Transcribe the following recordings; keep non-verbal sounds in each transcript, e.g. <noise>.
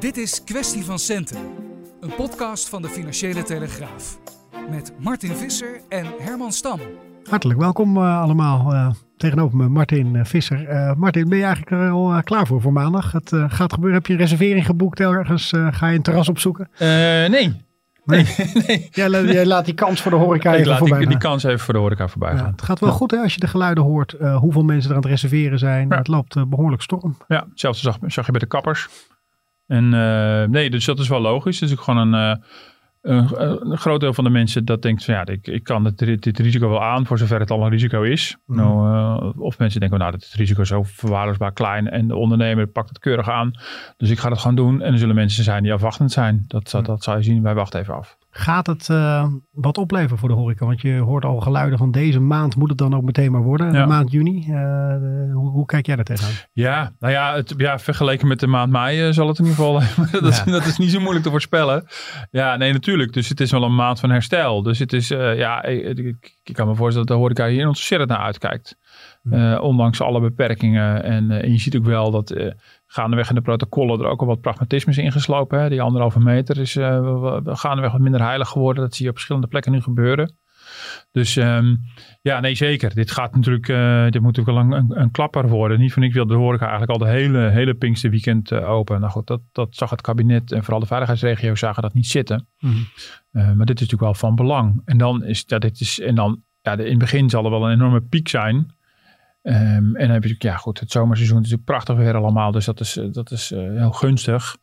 Dit is Kwestie van Centen, een podcast van de Financiële Telegraaf. Met Martin Visser en Herman Stam. Hartelijk welkom uh, allemaal. Uh, tegenover me Martin uh, Visser. Martin, ben je eigenlijk er al klaar voor voor maandag? Het gaat gebeuren. Heb je een reservering geboekt ergens? ga je een terras opzoeken? nee. Nee. <laughs> nee. Jij, jij, laat die kans voor de horeca even Ik laat die, die, kans even voor de horeca voorbij gaan. het gaat wel goed hè, als je de geluiden hoort. hoeveel mensen er aan het reserveren zijn. Ja. Het loopt behoorlijk storm. Ja, hetzelfde zag, zag je bij de kappers. En nee, dus dat is wel logisch. Het is ook gewoon een een, een, groot deel van de mensen dat denkt van ja, ik, ik kan dit, dit, risico wel aan voor zover het al een risico is. Mm. Nou, uh, of mensen denken nou, het risico is zo verwaarloosbaar klein en de ondernemer pakt het keurig aan. Dus ik ga het gewoon doen. En er zullen mensen zijn die afwachtend zijn. Dat, dat, dat zal je zien. Wij wachten even af. Gaat het uh, wat opleveren voor de horeca? Want je hoort al geluiden van deze maand moet het dan ook meteen maar worden. Ja. Maand juni. Uh, hoe, hoe, kijk jij daar tegenaan? Ja, nou ja, het, ja, vergeleken met de maand mei uh, zal het in ieder geval... <laughs> dat, ja. dat, is niet zo moeilijk te voorspellen. Ja, nee, natuurlijk. Dus het is wel een maand van herstel. Dus het is, ja, ik, ik, kan me voorstellen dat de horeca hier ontzettend naar uitkijkt. Uh, ondanks alle beperkingen. En, en, je ziet ook wel dat gaandeweg in de protocollen er ook al wat pragmatisme is ingeslopen. Hè? Die anderhalve meter is gaandeweg wat minder heilig geworden. Dat zie je op verschillende plekken nu gebeuren. Dus um, ja, nee zeker. Dit gaat natuurlijk, dit moet natuurlijk wel een, een, klapper worden. Niet van ik wil de horeca eigenlijk al de hele, hele Pinkster weekend open. Nou goed, dat, dat zag het kabinet en vooral de veiligheidsregio zagen dat niet zitten. Mm -hmm. maar dit is natuurlijk wel van belang. En dan is dat dit is, en dan ja, in het begin zal er wel een enorme piek zijn. Um, en dan heb je ja goed, het zomerseizoen is natuurlijk prachtig weer allemaal. Dus dat is, dat is uh, heel gunstig.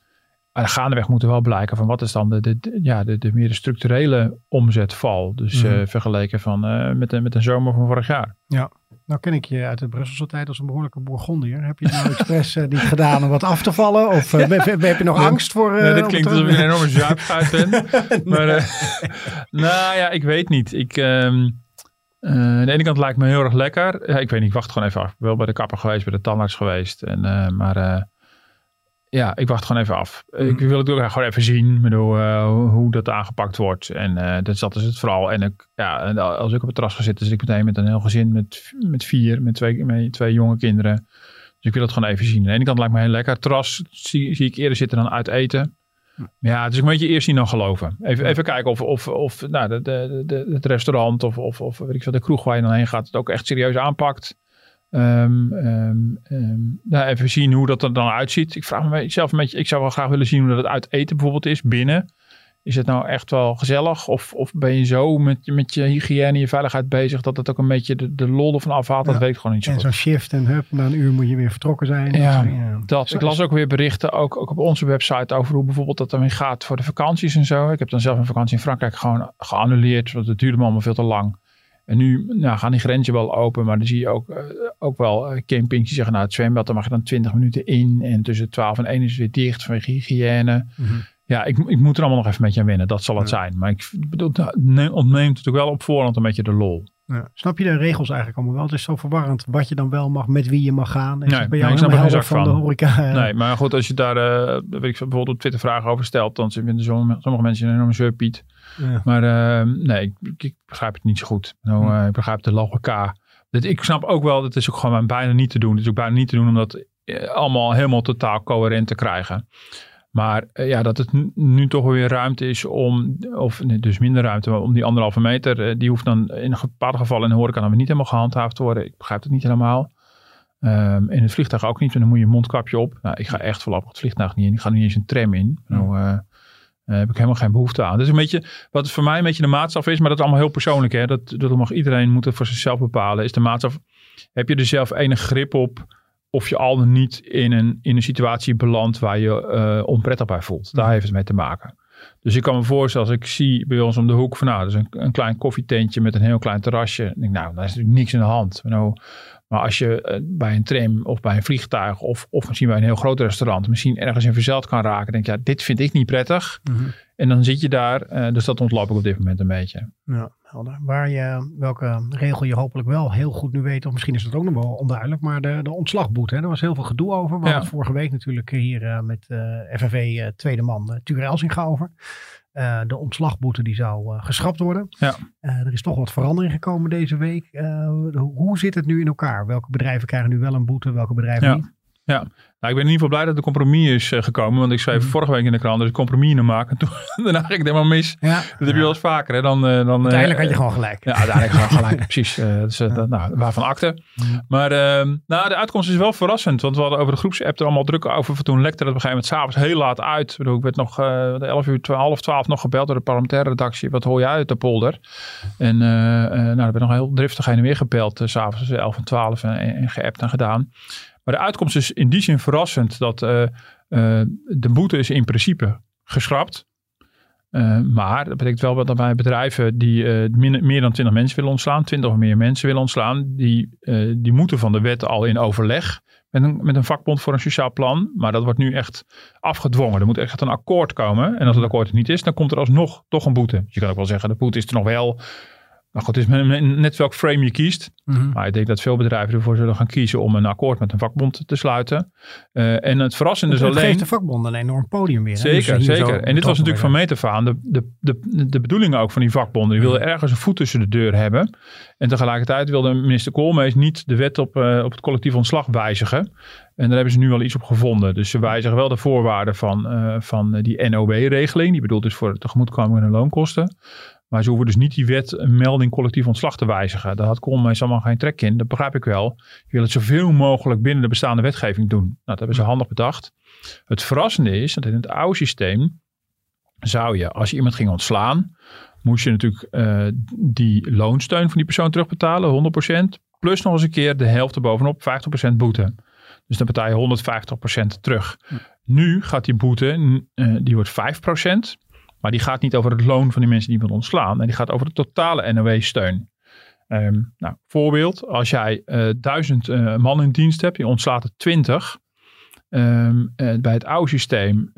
Maar gaandeweg moet er wel blijken van wat is dan de, ja, de, de meer structurele omzetval. Dus mm. uh, vergeleken van, uh, met, de, met een zomer van vorig jaar. Ja, nou ken ik je uit de Brusselse tijd als een behoorlijke Bourgondier. Heb je het nou expres uh, niet gedaan om wat af te vallen? Of heb je nog angst voor... Nee, dit klinkt alsof ik een enorme zuipschuit ben. <laughs> maar <laughs> nou ja, ik weet niet. Ik... Um, uh, aan de ene kant lijkt me heel erg lekker. Ja, ik weet niet, ik wacht gewoon even af. Ik ben wel bij de kapper geweest, bij de tandarts geweest. En, uh, maar uh, ja, ik wacht gewoon even af. Mm. Ik wil het ook gewoon even zien bedoel, hoe dat aangepakt wordt. En dat, dat is het vooral. En ik, ja, als ik op het terras ga zitten, zit ik meteen met een heel gezin met, met vier, met twee, met twee jonge kinderen. Dus ik wil het gewoon even zien. Aan de ene kant lijkt me heel lekker. Terras zie, zie ik eerder zitten dan uit eten. Ja, is een beetje eerst zien dan geloven. Even, even kijken of, of, of nou, de, de, de, het restaurant of, of, of weet ik veel, de kroeg waar je dan heen gaat het ook echt serieus aanpakt. Um, um, um, nou, even zien hoe dat er dan uitziet. Ik vraag me zelf een beetje, ik zou wel graag willen zien hoe dat het uit eten bijvoorbeeld is binnen. Is het nou echt wel gezellig? Of, of ben je zo met, met je hygiëne en je veiligheid bezig dat het ook een beetje de, de lol ervan afhaalt? Ja. Dat weet ik gewoon niet zo En zo'n shift en hup, na een uur moet je weer vertrokken zijn. Ja, ja. dat. Ik las ook weer berichten, ook, ook op onze website, over hoe bijvoorbeeld dat ermee gaat voor de vakanties en zo. Ik heb dan zelf een vakantie in Frankrijk gewoon geannuleerd, want het duurde me allemaal veel te lang. En nu nou, gaan die grenzen wel open, maar dan zie je ook, uh, ook wel uh, campings die zeggen, nou het zwembad, daar mag je dan 20 minuten in. En tussen 12 en 1 is het weer dicht vanwege hygiëne. Mm -hmm. Ja, ik, ik moet er allemaal nog even met je aan wennen. Dat zal het ja. zijn. Maar ik bedoel, ontneemt het ook wel op voorhand een beetje de lol. Ja. Snap je de regels eigenlijk allemaal wel? Het is zo verwarrend wat je dan wel mag, met wie je mag gaan. Is nee, bij jou nee, ik snap er van, van de horeca? Nee, maar goed, als je daar uh, weet ik, bijvoorbeeld op Twitter vragen over stelt, dan vinden sommige mensen een enorme. Ja. Maar uh, nee, ik, ik, begrijp het niet zo goed. Nou, uh, ik begrijp de logica. Dat, ik snap ook wel, dat is ook gewoon bijna niet te doen. Het is ook bijna niet te doen om dat allemaal helemaal totaal coherent te krijgen. Maar uh, ja, dat het nu toch weer ruimte is om, of nee, dus minder ruimte, maar om die anderhalve meter, uh, die hoeft dan in een bepaalde gevallen in de horeca dan weer niet helemaal gehandhaafd te worden. Ik begrijp het niet helemaal. Um, in het vliegtuig ook niet, dan moet je een mondkapje op. Nou, ik ga echt voorlopig het vliegtuig niet in. Ik ga niet eens een tram in. Nou, uh, heb ik helemaal geen behoefte aan. Is een beetje, wat voor mij een beetje de maatstaf is, maar dat is allemaal heel persoonlijk. Hè? Dat, dat mag iedereen moeten voor zichzelf bepalen. Is de maatstaf, heb je er zelf enig grip op of je al dan niet in een, in een situatie belandt waar je uh, onprettig bij voelt. Daar heeft het mee te maken. Dus ik kan me voorstellen, als ik zie bij ons om de hoek van nou, dat is een, een klein koffietentje met een heel klein terrasje. Denk, nou, daar is natuurlijk niks in de hand. Nou, Maar als je eh, bij een tram of bij een vliegtuig of, of misschien bij een heel groot restaurant misschien ergens in verzeld kan raken, denk je, ja, dit vind ik niet prettig. Mhm. En dan zit je daar, eh, dus dat ontloop ik op dit moment een beetje. Ja, helder. Waar je, welke regel je hopelijk wel heel goed nu weet, of misschien is het ook nog wel onduidelijk, maar de, de ontslagboete. Hè? Er was heel veel gedoe over. We Ja. hadden vorige week natuurlijk hier eh, met FNV tweede man uh, Tuur Elsinga over. Eh, de ontslagboete die zou eh, geschrapt worden. Ja. Eh, er is toch wat verandering gekomen deze week. Hoe zit het nu in elkaar? Welke bedrijven krijgen nu wel een boete, welke bedrijven Ja. niet? Nou, ik ben in ieder geval blij dat er compromis is eh, gekomen. Want ik schreef Mhm. vorige week in de krant dat ik compromis in maken. En <laughs> toen, daarna ging het helemaal mis. Ja. Dat heb je wel eens vaker. Hè? Dan, eh, dan, Uiteindelijk eh, had je gewoon gelijk. Ja, uiteindelijk gewoon gelijk. <laughs> Precies. dus, dat- nou, waarvan akte. Mhm. Maar ehm, nou, de uitkomst is wel verrassend. Want we hadden over de groepsapp er allemaal druk over. Toen lekte dat op een gegeven moment s'avonds heel laat uit. Ik, bedoel, ik werd nog eh 11 uur, 12, half 12 nog gebeld door de parlementaire redactie. Wat hoor je uit de polder? En nou, ben ik nog heel driftig heen en weer gebeld. s s'avonds tussen 11 en 12 en, en geappt en gedaan. Maar de uitkomst is in die zin verrassend. Dat eh, eh, de boete is in principe geschrapt. Eh, maar dat betekent wel dat bij bedrijven die meer dan 20 mensen willen ontslaan, 20 of meer mensen willen ontslaan, die, die moeten van de wet al in overleg met een, met een vakbond voor een sociaal plan. Maar dat wordt nu echt afgedwongen. Er moet echt een akkoord komen. En als het akkoord er niet is, dan komt er alsnog toch een boete. Je kan ook wel zeggen, de boete is er nog wel. Maar goed, het is net welk frame je kiest. Mhm. Maar ik denk dat veel bedrijven ervoor zullen gaan kiezen om een akkoord met een vakbond te sluiten. Eh, en het verrassende is Het alleen... geeft de vakbonden een enorm podium weer. hè? Dus Zeker, zeker. En dit was natuurlijk van Metafaan de, de, de, de bedoeling ook van die vakbonden. Die wilden ergens een voet tussen de deur hebben. En tegelijkertijd wilde minister Koolmees niet de wet op, eh, op het collectief ontslag wijzigen. En daar hebben ze nu wel iets op gevonden. Dus ze wijzigen wel de voorwaarden van, eh, van die NOW-regeling. Die bedoeld is voor de tegemoetkoming en loonkosten. Maar ze hoeven dus niet die wet een melding collectief ontslag te wijzigen. Daar had Koolmees allemaal geen trek in. Dat begrijp ik wel. Je wil het zoveel mogelijk binnen de bestaande wetgeving doen. Nou, dat hebben ze handig bedacht. Het verrassende is dat in het oude systeem zou je, als je iemand ging ontslaan, moest je natuurlijk eh, die loonsteun van die persoon terugbetalen, 100%, plus nog eens een keer de helft erbovenop, 50% boete. Dus dan betaal je 150% terug. Nu gaat die boete, eh, die wordt 5%, maar die gaat niet over het loon van die mensen die iemand ontslaan, en die gaat over de totale NOW-steun. Ehm, nou, voorbeeld, als jij eh, duizend eh, man in dienst hebt, je ontslaat er 20, Ehm, eh, bij het oude systeem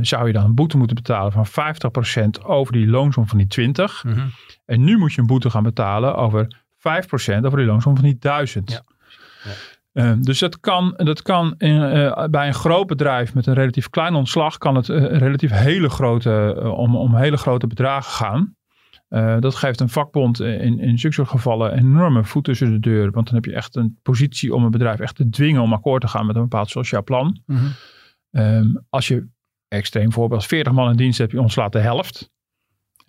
zou je dan een boete moeten betalen van 50% over die loonsom van die 20. Mhm. En nu moet je een boete gaan betalen over 5% over die loonsom van die 1000. Ja. Ehm, dus dat kan, dat kan in, eh, bij een groot bedrijf met een relatief klein ontslag kan het eh, relatief hele grote, eh, om, om hele grote bedragen gaan. Dat geeft een vakbond in, in zulke soort gevallen enorme voet tussen de deur. Want dan heb je echt een positie om een bedrijf echt te dwingen om akkoord te gaan met een bepaald sociaal plan. Mhm. Ehm, als je, extreem voorbeeld, 40 man in dienst hebt, je ontslaat de helft.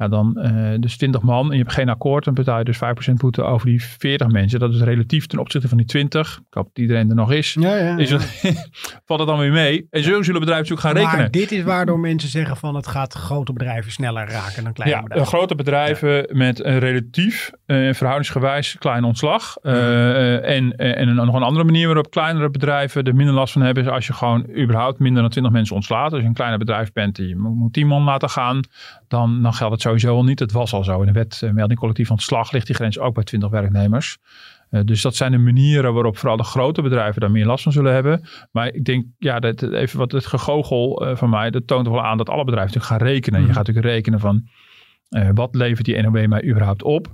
Ja, dan eh, dus 20 man en je hebt geen akkoord, dan betaal je dus 5% boete over die 40 mensen. Dat is relatief ten opzichte van die 20. Ik hoop dat iedereen er nog is. Ja, ja, is ja. het, <laughs> valt het dan weer mee. En zo zullen bedrijven natuurlijk gaan rekenen. Maar dit is waardoor mensen zeggen van het gaat grote bedrijven sneller raken dan kleine Ja, bedrijven. grote bedrijven met een relatief eh, verhoudingsgewijs klein ontslag. Eh, eh, en, en een, nog een andere manier waarop kleinere bedrijven er minder last van hebben. Is als je gewoon überhaupt minder dan 20 mensen ontslaat. Als je een kleiner bedrijf bent die moet moet 10 man laten gaan. Dan, dan geldt het sowieso al niet. Het was al zo. In de wet eh, melding collectief ontslag ligt die grens ook bij 20 werknemers. Eh, dus dat zijn de manieren waarop vooral de grote bedrijven daar meer last van zullen hebben. Maar ik denk, ja, dat, even wat het gegogel eh, van mij, dat toont wel aan dat alle bedrijven natuurlijk gaan rekenen. Mhm. Je gaat natuurlijk rekenen van wat levert die NOW mij überhaupt op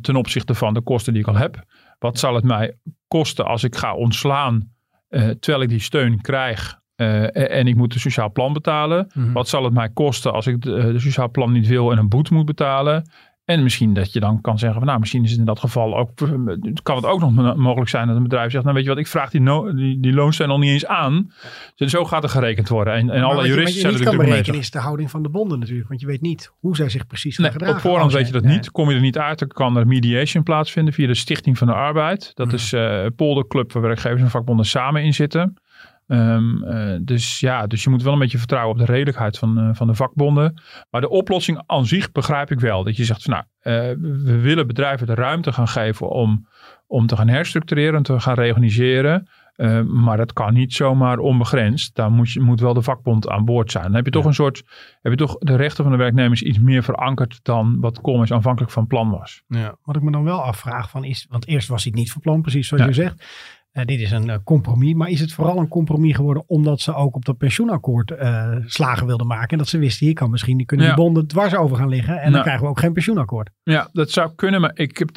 ten opzichte van de kosten die ik al heb. Wat zal het mij kosten als ik ga ontslaan terwijl ik die steun krijg eh, en, en ik moet een sociaal plan betalen. Mhm. Wat zal het mij kosten als ik de, de sociaal plan niet wil en een boete moet betalen? En misschien dat je dan kan zeggen van nou, misschien is het in dat geval ook, kan het ook nog mo- mogelijk zijn dat een bedrijf zegt, nou weet je wat, ik vraag die, no, die, die loonsteun al niet eens aan. Dus zo gaat er gerekend worden. En, en alle wat juristen je zijn er natuurlijk mee berekenen is de houding van de bonden natuurlijk. Want je weet niet hoe zij zich precies gaan gedragen. op voorhand weet je- dat nee. niet. Kom je er niet uit, dan kan er mediation plaatsvinden via de Stichting van de Arbeid. Dat Mhm. is eh, een polderclub waar werkgevers en vakbonden samen in zitten. Ehm, eh, dus ja, dus je moet wel een beetje vertrouwen op de redelijkheid van, eh, van de vakbonden. Maar de oplossing aan zich begrijp ik wel. Dat je zegt van nou, eh, we willen bedrijven de ruimte gaan geven om, om te gaan herstructureren, te gaan reorganiseren. Uh, maar dat kan niet zomaar onbegrensd. Daar moet, je, moet wel de vakbond aan boord zijn. Dan heb je toch een soort, heb je toch de rechten van de werknemers iets meer verankerd dan wat Colmens aanvankelijk van plan was. Ja. Wat ik me dan wel afvraag van is, want eerst was hij niet van plan, precies zoals je zegt. Uh, dit is een uh, compromis, maar is het vooral een compromis geworden omdat ze ook op dat pensioenakkoord uh, slagen wilden maken? En dat ze wisten, hier kan misschien, die kunnen ja. die bonden dwars over gaan liggen en nou. dan krijgen we ook geen pensioenakkoord. Ja, dat zou kunnen, maar ik heb,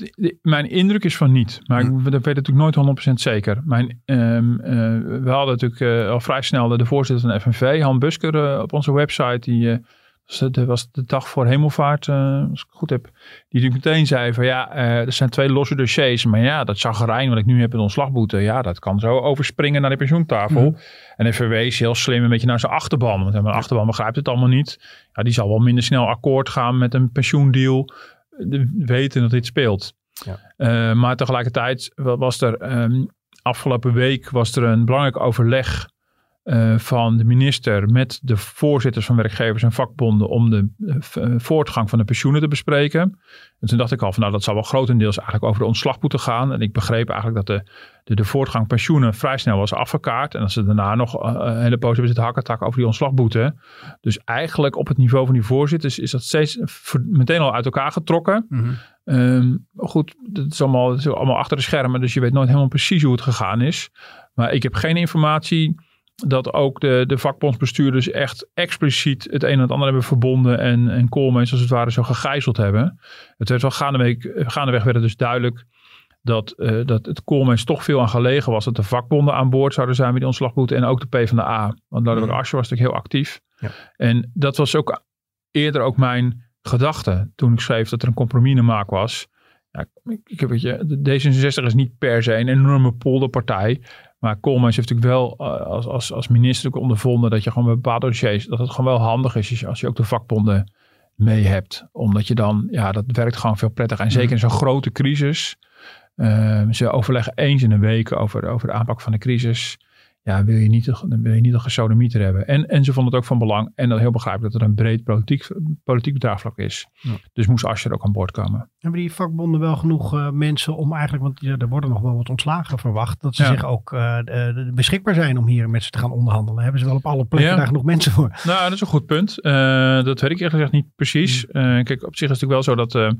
mijn indruk is van niet. Maar hm. ik dat weet natuurlijk nooit 100% zeker. Mijn, um, we hadden natuurlijk al vrij snel de, de voorzitter van de FNV, Han Busker, op onze website, die dus dat was de dag voor hemelvaart, uh, als ik het goed heb. Die natuurlijk meteen zei van ja, uh, er zijn twee losse dossiers. Maar ja, dat zagrijn wat ik nu heb in ontslagboete. Ja, dat kan zo overspringen naar de pensioentafel. Mm. En hij verwees heel slim een beetje naar zijn achterban. Want mijn achterban begrijpt het allemaal niet. Ja, die zal wel minder snel akkoord gaan met een pensioendeal. De, weten dat dit speelt. Ja. Uh, maar tegelijkertijd was er um, afgelopen week was er een belangrijk overleg uh, van de minister met de voorzitters van werkgevers en vakbonden om de uh, voortgang van de pensioenen te bespreken. En toen dacht ik al van nou dat zal wel grotendeels eigenlijk over de ontslagboete gaan. En ik begreep eigenlijk dat de, de, de voortgang pensioenen vrij snel was afgekaart. En dat ze daarna nog uh, een hele poos hebben zitten hakketak over die ontslagboete. Dus eigenlijk op het niveau van die voorzitters is dat steeds meteen al uit elkaar getrokken. Mm -hmm. um, goed, dat is, allemaal, dat is allemaal achter de schermen, dus je weet nooit helemaal precies hoe het gegaan is. Maar ik heb geen informatie dat ook de, de vakbondsbestuurders echt expliciet het een en het ander hebben verbonden en, en Koolmees als het ware zo gegijzeld hebben. Het werd wel gaandeweg, gaandeweg werd het dus duidelijk dat, uh, dat het Koolmees toch veel aan gelegen was dat de vakbonden aan boord zouden zijn met die ontslagboete en ook de PvdA. Want Lodewijk mm. Asscher was natuurlijk heel actief. Ja. En dat was ook eerder ook mijn gedachte toen ik schreef dat er een compromis in maak was. Ja, ik heb het je, D66 is niet per se een enorme polderpartij. Maar Koolmees heeft natuurlijk wel uh, als, als, als minister ook ondervonden dat je gewoon bij bepaalde dossiers, dat het gewoon wel handig is als je ook de vakbonden mee hebt. Omdat je dan, ja, dat werkt gewoon veel prettiger. En zeker in zo'n grote crisis. Uh, ze overleggen eens in een week over, over de aanpak van de crisis ja, wil je niet, dan wil je niet een gesodemieter hebben. En, en ze vonden het ook van belang, en dat heel begrijpelijk, dat er een breed politiek, politiek draagvlak is. Ja. Dus moest Asscher ook aan boord komen. Hebben die vakbonden wel genoeg uh, mensen om eigenlijk, want ja, er worden nog wel wat ontslagen verwacht, dat ze ja. zich ook uh, uh, beschikbaar zijn om hier met ze te gaan onderhandelen? Hebben ze wel op alle plekken daar genoeg mensen voor? Nou, dat is een goed punt. dat weet ik eerlijk gezegd niet precies. Mm. kijk, op zich is het natuurlijk wel zo dat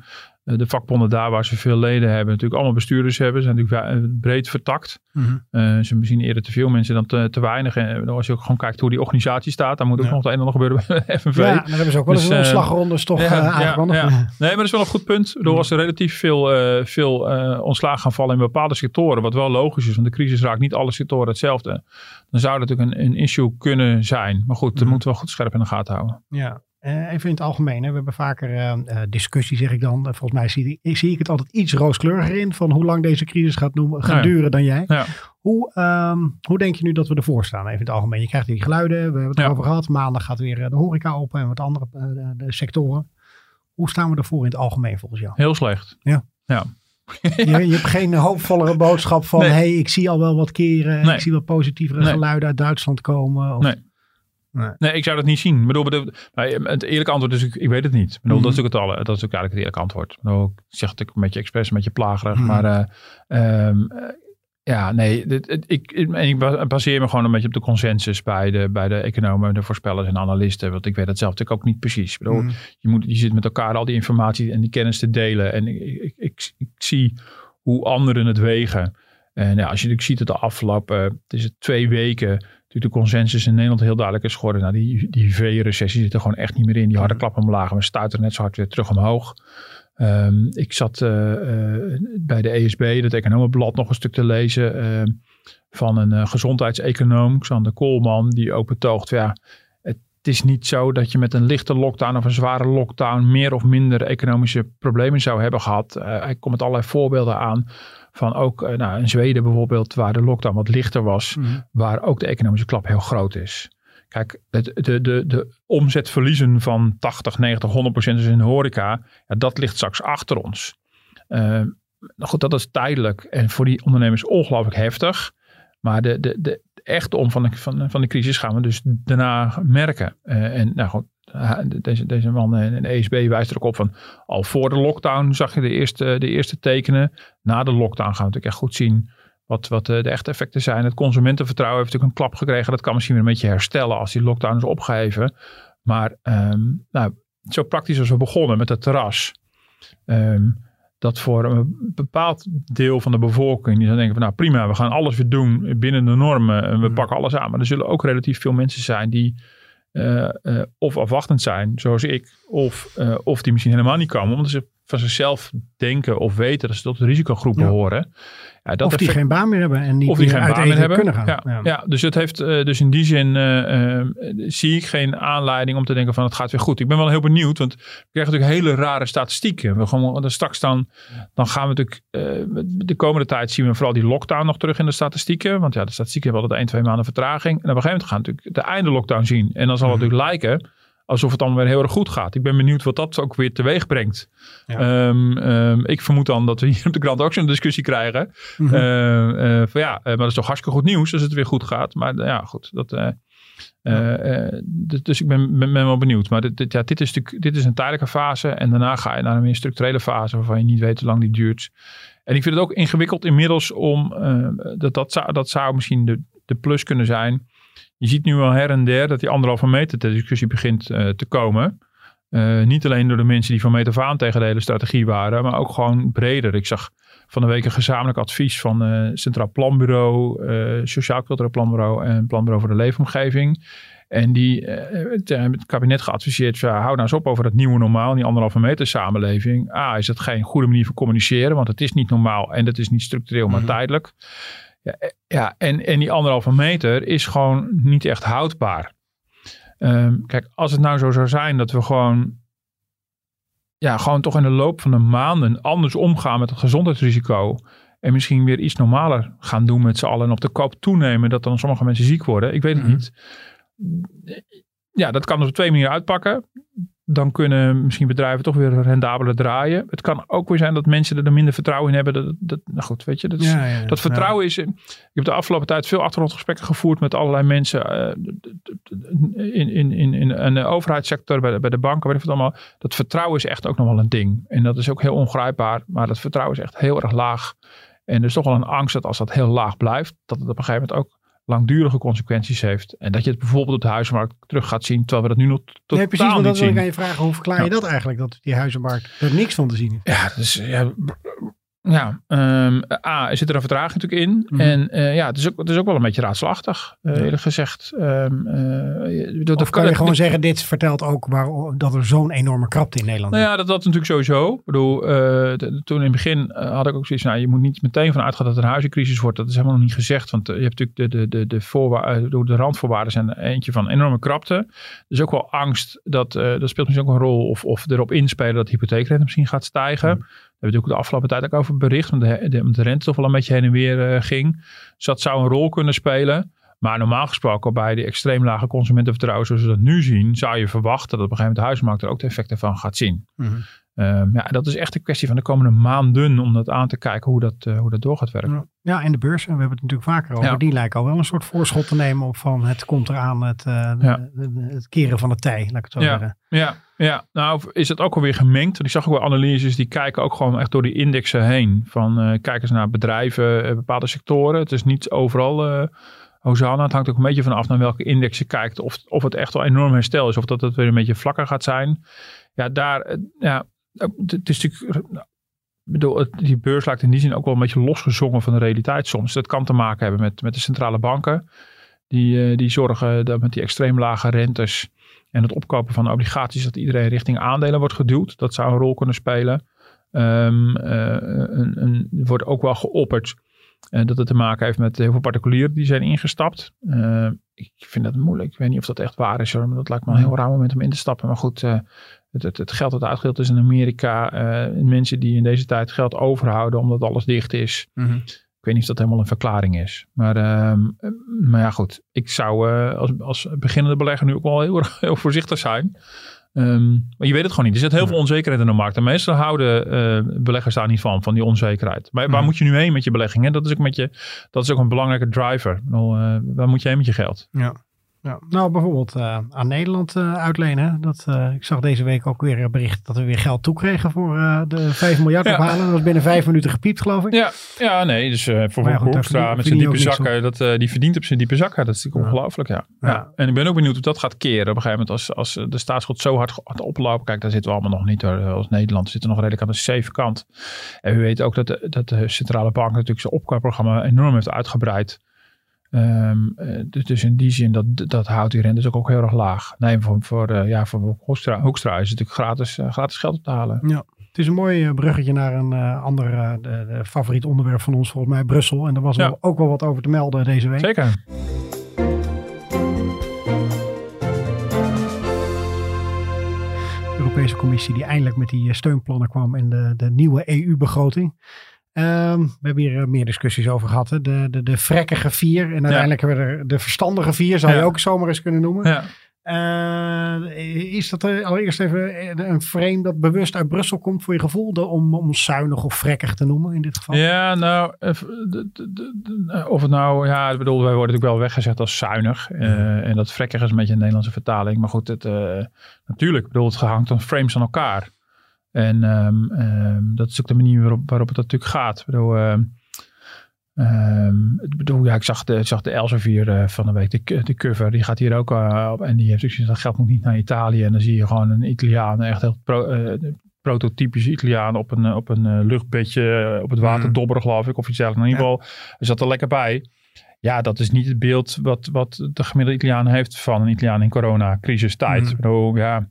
de vakbonden daar waar ze veel leden hebben, natuurlijk allemaal bestuurders hebben. Zijn natuurlijk breed vertakt. Mm -hmm. ze zien eerder te veel mensen dan te, te weinig. En als je ook gewoon kijkt hoe die organisatie staat, dan moet ook ja. nog het een en ander gebeuren bij de FNV. Ja, dan hebben ze ook wel eens dus, een ontslagrondes toch ja, uh, ja, ja, Nee, maar dat is wel een goed punt. Door als er relatief veel, uh, veel ontslagen gaan vallen in bepaalde sectoren, wat wel logisch is, want de crisis raakt niet alle sectoren hetzelfde. Dan zou dat natuurlijk een, een issue kunnen zijn. Maar goed, mm -hmm. dat moeten we wel goed scherp in de gaten houden. Ja, even in het algemeen, hè. we hebben vaker uh, uh, discussie, zeg ik dan. volgens mij zie, zie, ik het altijd iets rooskleuriger in van hoe lang deze crisis gaat, noemen, gaat ja. duren dan jij. Ja. Hoe, um, hoe denk je nu dat we ervoor staan, even in het algemeen? Je krijgt die geluiden, we hebben het erover gehad. Maandag gaat weer de horeca open en wat andere de, sectoren. Hoe staan we ervoor in het algemeen volgens jou? Heel slecht. Ja. ja. je, je, hebt geen hoopvollere boodschap van, nee. hey, ik zie al wel wat keren. Nee. Ik zie wel positievere nee. geluiden uit Duitsland komen. Of... Nee. Nee. nee. ik zou dat niet zien. Ik bedoel, bedoel, het eerlijke antwoord is, ik, ik weet het niet. Ik bedoel, mm -hmm. Dat is natuurlijk het alle, dat is ook eigenlijk het eerlijke antwoord. Ik, bedoel, ik zeg het een beetje expres, een beetje plagerig. Mm -hmm. Maar uh, um, uh, ja, nee, dit, het, ik, ik baseer me gewoon een beetje op de consensus bij de, bij de economen, de voorspellers en analisten. Want ik weet dat zelf natuurlijk ook niet precies. Ik bedoel, mm. je, moet, je zit met elkaar al die informatie en die kennis te delen. En ik, ik, ik, ik zie hoe anderen het wegen. En ja, als je ziet dat de afgelopen het is het twee weken de consensus in Nederland heel duidelijk is geworden. Nou, die, die V-recessie zit er gewoon echt niet meer in. Die harde klappen omlaag, we stuiten net zo hard weer terug omhoog. Um, ik zat uh, uh, bij de ESB, dat economenblad, nog een stuk te lezen uh, van een uh, gezondheidseconoom, Xander Koolman, die ook betoogt, ja, het is niet zo dat je met een lichte lockdown of een zware lockdown meer of minder economische problemen zou hebben gehad. hij komt met allerlei voorbeelden aan van ook nou, in Zweden bijvoorbeeld, waar de lockdown wat lichter was, mm. waar ook de economische klap heel groot is. Kijk, het, de, de, de omzetverliezen van 80, 90, 100 procent in de horeca, ja, dat ligt straks achter ons. Uh, nou goed, dat is tijdelijk en voor die ondernemers ongelooflijk heftig. Maar de, de, de echte om van de, van, van de crisis gaan we dus daarna merken. Uh, en nou goed, deze, deze man in de ESB wijst er ook op van al voor de lockdown zag je de eerste, de eerste tekenen. Na de lockdown gaan we natuurlijk echt goed zien wat, wat de, de echte effecten zijn. Het consumentenvertrouwen heeft natuurlijk een klap gekregen. Dat kan misschien weer een beetje herstellen als die lockdown is opgeheven. Maar ehm, nou, zo praktisch als we begonnen met het terras. Um, dat voor een bepaald deel van de bevolking, die dan denken van nou prima, we gaan alles weer doen binnen de normen en we mm. pakken alles aan. Maar er zullen ook relatief veel mensen zijn die of afwachtend zijn, zoals ik, of, uh, of die misschien helemaal niet komen, omdat ze van zichzelf denken of weten dat ze tot de risicogroep behoren. Ja, dat of die geen baan meer hebben en niet of die geen baan meer hebben. kunnen gaan. Ja, ja. dus, het heeft, uh, dus in die zin uh, uh, zie ik geen aanleiding om te denken van het gaat weer goed. Ik ben wel heel benieuwd, want we krijgen natuurlijk hele rare statistieken. We gaan, straks dan, dan gaan we natuurlijk, de komende tijd zien we vooral die lockdown nog terug in de statistieken. Want ja, de statistieken hebben altijd 1, 2 maanden vertraging. En op een gegeven moment gaan we natuurlijk de einde lockdown zien. En dan zal het mhm. natuurlijk lijken alsof het dan weer heel erg goed gaat. Ik ben benieuwd wat dat ook weer teweeg brengt. Ja. Um, um, ik vermoed dan dat we hier op de krant ook zo'n discussie krijgen. Mm -hmm. uh, uh, van ja, maar dat is toch hartstikke goed nieuws als het weer goed gaat. Maar ja, goed. Dat, uh, dus ik ben, ben, ben, wel benieuwd. Maar dit, dit, ja, dit, is natuurlijk, dit is een tijdelijke fase. En daarna ga je naar een meer structurele fase waarvan je niet weet hoe lang die duurt. En ik vind het ook ingewikkeld inmiddels om, dat, dat, zou, dat zou misschien de, de plus kunnen zijn je ziet nu wel her en der dat die anderhalve meter ter discussie begint uh, te komen. Uh, niet alleen door de mensen die van meet af aan tegen de hele strategie waren, maar ook gewoon breder. Ik zag van de week een gezamenlijk advies van uh, Centraal Planbureau, Sociaal Cultureel Planbureau en Planbureau voor de Leefomgeving. En die hebben het kabinet geadviseerd, hou nou eens op over dat nieuwe normaal, die anderhalve meter samenleving. A, is het geen goede manier van communiceren, want het is niet normaal en dat is niet structureel, maar mm -hmm. tijdelijk. Ja, eh, ja en, en die anderhalve meter is gewoon niet echt houdbaar. Um, kijk, als het nou zo zou zijn dat we gewoon, ja, gewoon toch in de loop van de maanden anders omgaan met het gezondheidsrisico. En misschien weer iets normaler gaan doen met z'n allen. En op de koop toenemen dat dan sommige mensen ziek worden. Ik weet het mm -hmm. niet. Ja, dat kan op twee manieren uitpakken dan kunnen misschien bedrijven toch weer rendabeler draaien. Het kan ook weer zijn dat mensen er minder vertrouwen in hebben. Dat, dat, nou goed, weet je, dat, is, ja, ja, dat vertrouwen is. Ik heb de afgelopen tijd veel achtergrondgesprekken gevoerd met allerlei mensen uh, in, in, in, in, de overheidssector, bij de, bij de banken, weet ik wat allemaal. Dat vertrouwen is echt ook nog wel een ding. En dat is ook heel ongrijpbaar, maar dat vertrouwen is echt heel erg laag. En er is toch wel een angst dat als dat heel laag blijft, dat het op een gegeven moment ook langdurige consequenties heeft. En dat je het bijvoorbeeld op de huizenmarkt terug gaat zien, terwijl we dat nu nog totaal nee, precies, niet zien. Precies, dat wil ik aan je vragen. Hoe verklaar je dat eigenlijk, dat die huizenmarkt er niks van te zien is? Ja, dus ja, ja, um, A, zit er een vertraging natuurlijk in. Mm. En uh, ja, het is, ook, het is ook wel een beetje raadselachtig, uh, eerlijk gezegd. Um, uh, dat, of kan je gewoon zeggen, dit vertelt ook waar, dat er zo'n enorme krapte in Nederland is? Nou ja, dat, dat natuurlijk sowieso. Ik bedoel, de, toen in het begin had ik ook zoiets nou, je moet niet meteen van uitgaan dat er een huizencrisis wordt. Dat is helemaal nog niet gezegd, want je hebt natuurlijk de, de, de, de, voorwaarden, de randvoorwaarden zijn eentje van enorme krapte. Er is ook wel angst, dat, dat speelt misschien ook een rol, of, of erop inspelen dat de hypotheekrente misschien gaat stijgen. Mm hebben we natuurlijk de afgelopen tijd ook over bericht. Want de, de, de rente toch wel een beetje heen en weer uh, ging. Dus dat zou een rol kunnen spelen. Maar normaal gesproken bij de extreem lage consumentenvertrouwen zoals we dat nu zien, zou je verwachten dat op een gegeven moment de huismarkt er ook de effecten van gaat zien. -hmm. Um, ja, dat is echt een kwestie van de komende maanden om dat aan te kijken hoe dat, uh, hoe dat door gaat werken. Ja, en de beurs, we hebben het natuurlijk vaker over, ja. die lijken al wel een soort voorschot te nemen op van het komt eraan, het, uh, ja. het keren van de tij, laat ik het zo ja. zeggen. Ja, ja, nou is het ook alweer gemengd. Ik zag ook wel analyses die kijken ook gewoon echt door die indexen heen. Van uh, kijken ze naar bedrijven, bepaalde sectoren. Het is niet overal... Hosanna. Het hangt ook een beetje vanaf naar welke index je kijkt. Of, of het echt wel enorm herstel is. Of dat het weer een beetje vlakker gaat zijn. Ja, daar, ja, het is natuurlijk, nou, bedoel, die beurs lijkt in die zin ook wel een beetje losgezongen van de realiteit soms. Dat kan te maken hebben met, met de centrale banken. Die, uh, die zorgen dat met die extreem lage rentes en het opkopen van obligaties, dat iedereen richting aandelen wordt geduwd. Dat zou een rol kunnen spelen. Um, uh, een, een, wordt ook wel geopperd uh, dat het te maken heeft met heel veel particulieren die zijn ingestapt. ik vind dat moeilijk. Ik weet niet of dat echt waar is, maar dat lijkt me een heel raar moment om in te stappen. Maar goed, het, het, het, geld dat uitgedeeld is in Amerika. Uh, mensen die in deze tijd geld overhouden omdat alles dicht is. Mm -hmm. Ik weet niet of dat helemaal een verklaring is. Maar, uh, maar ja, goed. Ik zou uh, als, als beginnende belegger nu ook wel heel, <laughs> heel voorzichtig zijn. Um, maar je weet het gewoon niet. Er zit heel veel onzekerheid in de markt. En meestal houden uh, beleggers daar niet van, van die onzekerheid. Maar waar moet je nu heen met je beleggingen? Dat is ook, met je, dat is ook een belangrijke driver. Bedoel, waar moet je heen met je geld? Ja. Ja, nou, bijvoorbeeld uh, aan Nederland uh, uitlenen. Dat, uh, ik zag deze week ook weer een bericht dat we weer geld toekregen voor de 5 miljard ja. ophalen. Dat was binnen vijf minuten gepiept, geloof ik. Ja, ja nee, dus voor ja, Hoekstra met zijn diepe zakken, dat, die verdient op zijn diepe zakken. Dat is natuurlijk ongelooflijk, ja. ja. En ik ben ook benieuwd hoe dat gaat keren op een gegeven moment. Als, als de staatsschuld zo hard gaat oplopen. Kijk, daar zitten we allemaal nog niet als Nederland. We zitten nog redelijk aan de safe kant. En we weten ook dat de, dat de centrale bank natuurlijk zijn opkoopprogramma enorm heeft uitgebreid. Um, dus, dus, in die zin, dat, dat houdt die rente dus ook, ook heel erg laag. Nee, voor, voor, uh, ja, voor Hoekstra, Hoekstra is het natuurlijk gratis, uh, gratis geld op te halen. Ja. Het is een mooi bruggetje naar een ander de, de favoriet onderwerp van ons, volgens mij Brussel. En daar was ja. ook wel wat over te melden deze week. Zeker. De Europese Commissie die eindelijk met die steunplannen kwam in de, de nieuwe EU-begroting. Um, we hebben hier eh, meer discussies over gehad. Hè? De, de, de vrekkige vier. En uiteindelijk hebben we er de verstandige vier, zou je ook zomaar eens kunnen noemen. Ja. Uh, is dat er allereerst even een frame dat bewust uit Brussel komt voor je gevoel? om, om zuinig of vrekkig te noemen in dit geval? Ja, nou, of het nou, ja, ik bedoel, wij worden natuurlijk wel weggezegd als zuinig. Uh, en dat vrekkig is een beetje een Nederlandse vertaling. Maar goed, het, natuurlijk, ik bedoel, het hangt dan frames aan elkaar. En um, um, dat is ook de manier waarop, waarop het natuurlijk gaat. Ik bedoel, um, ik, bedoel ja, ik zag de, ik zag de Elsevier uh, van de week, de, de cover, die gaat hier ook uh, op. En die heeft gezegd, dat geld moet niet naar Italië. En dan zie je gewoon een Italiaan, echt heel pro, uh, prototypisch Italiaan op een, op een luchtbedje op het water mm. dobberen, geloof ik. Of iets dergelijks. In ieder geval, hij zat er lekker bij ja, dat is niet het beeld wat, wat de gemiddelde Italiaan heeft van een Italiaan in coronacrisistijd. Mm. ja,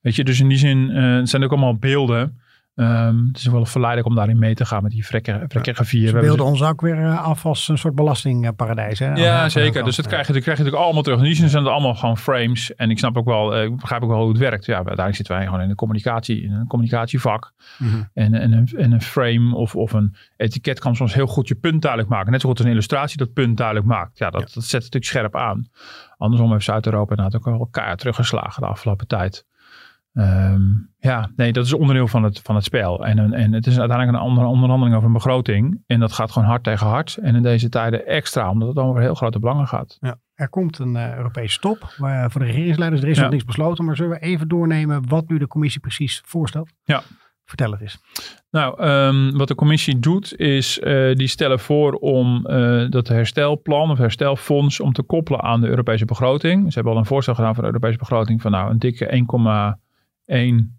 weet je, dus in die zin uh, het zijn ook allemaal beelden Um, het is wel verleidelijk om daarin mee te gaan met die vrekkige, vrekkige vier. Ze beelden ons ook weer eh, af als een soort belastingparadijs. Hè? Ja, zeker. Dus dat krijg, je, dat krijg je natuurlijk allemaal terug. Die zin zijn het allemaal gewoon frames. En ik snap ook wel, eh, ik begrijp ook wel hoe het werkt. Ja, uiteindelijk zitten wij gewoon in een communicatie, in een communicatievak. Mhm. en, en, een, en een frame of, of een etiket kan soms heel goed je punt duidelijk maken. Net zo goed als een illustratie dat punt duidelijk maakt. Ja, dat, dat zet natuurlijk scherp aan. Andersom heeft Zuid-Europa inderdaad ook al elkaar teruggeslagen de afgelopen tijd. Um, ja, nee, dat is onderdeel van het, van het spel. En, en het is uiteindelijk een andere onderhandeling over een begroting. En dat gaat gewoon hard tegen hard. En in deze tijden extra, omdat het over heel grote belangen gaat. Ja, er komt een uh, Europese top waar, voor de regeringsleiders. Er is nog niks besloten. Maar zullen we even doornemen wat nu de commissie precies voorstelt? Ja. Vertel het eens. Nou, um, wat de commissie doet is, uh, die stellen voor om uh, dat herstelplan of herstelfonds om te koppelen aan de Europese begroting. Ze hebben al een voorstel gedaan voor de Europese begroting van nou een dikke 1, 1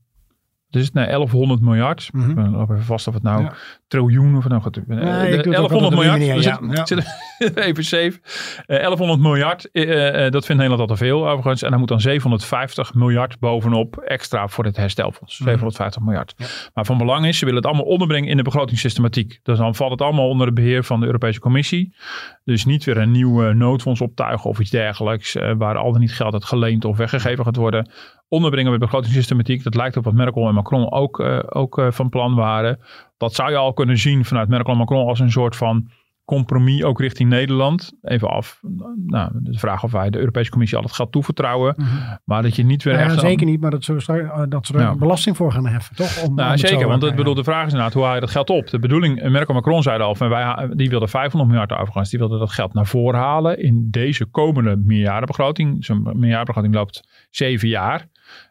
dus het naar 1100 miljard. Mm -hmm. Ik ben even vast of het nou ja. triljoen of nou gaat. Nee, 1100 miljard. Manier, ja. zit, ja. <laughs> zit even safe. Uh, 1100 miljard, uh, uh, dat vindt Nederland al te veel overigens. En dan moet dan 750 miljard bovenop extra voor het herstelfonds. Mm -hmm. 750 miljard. Ja. Maar van belang is, ze willen het allemaal onderbrengen in de begrotingssystematiek. Dus dan valt het allemaal onder het beheer van de Europese Commissie. Dus niet weer een nieuw noodfonds optuigen of iets dergelijks. waar al dan niet geld uit geleend of weggegeven gaat worden onderbrengen met begrotingssystematiek. Dat lijkt op wat Merkel en Macron ook, uh, ook uh, van plan waren. Dat zou je al kunnen zien vanuit Merkel en Macron als een soort van compromis ook richting Nederland. Even af. Nou, de vraag of wij de Europese Commissie al het geld toevertrouwen. Mm -hmm. Maar dat je niet weer ja, echt... Zeker niet, maar dat ze, uh, dat ze er ja. belasting voor gaan heffen, toch? Om, nou, zeker, want het, bedoel, de vraag is inderdaad, hoe haal je dat geld op? De bedoeling, Merkel en Macron zeiden al, van wij, die wilden 500 miljard overigens, die wilden dat geld naar voren halen in deze komende meerjarenbegroting. Zo'n meerjarenbegroting loopt zeven jaar.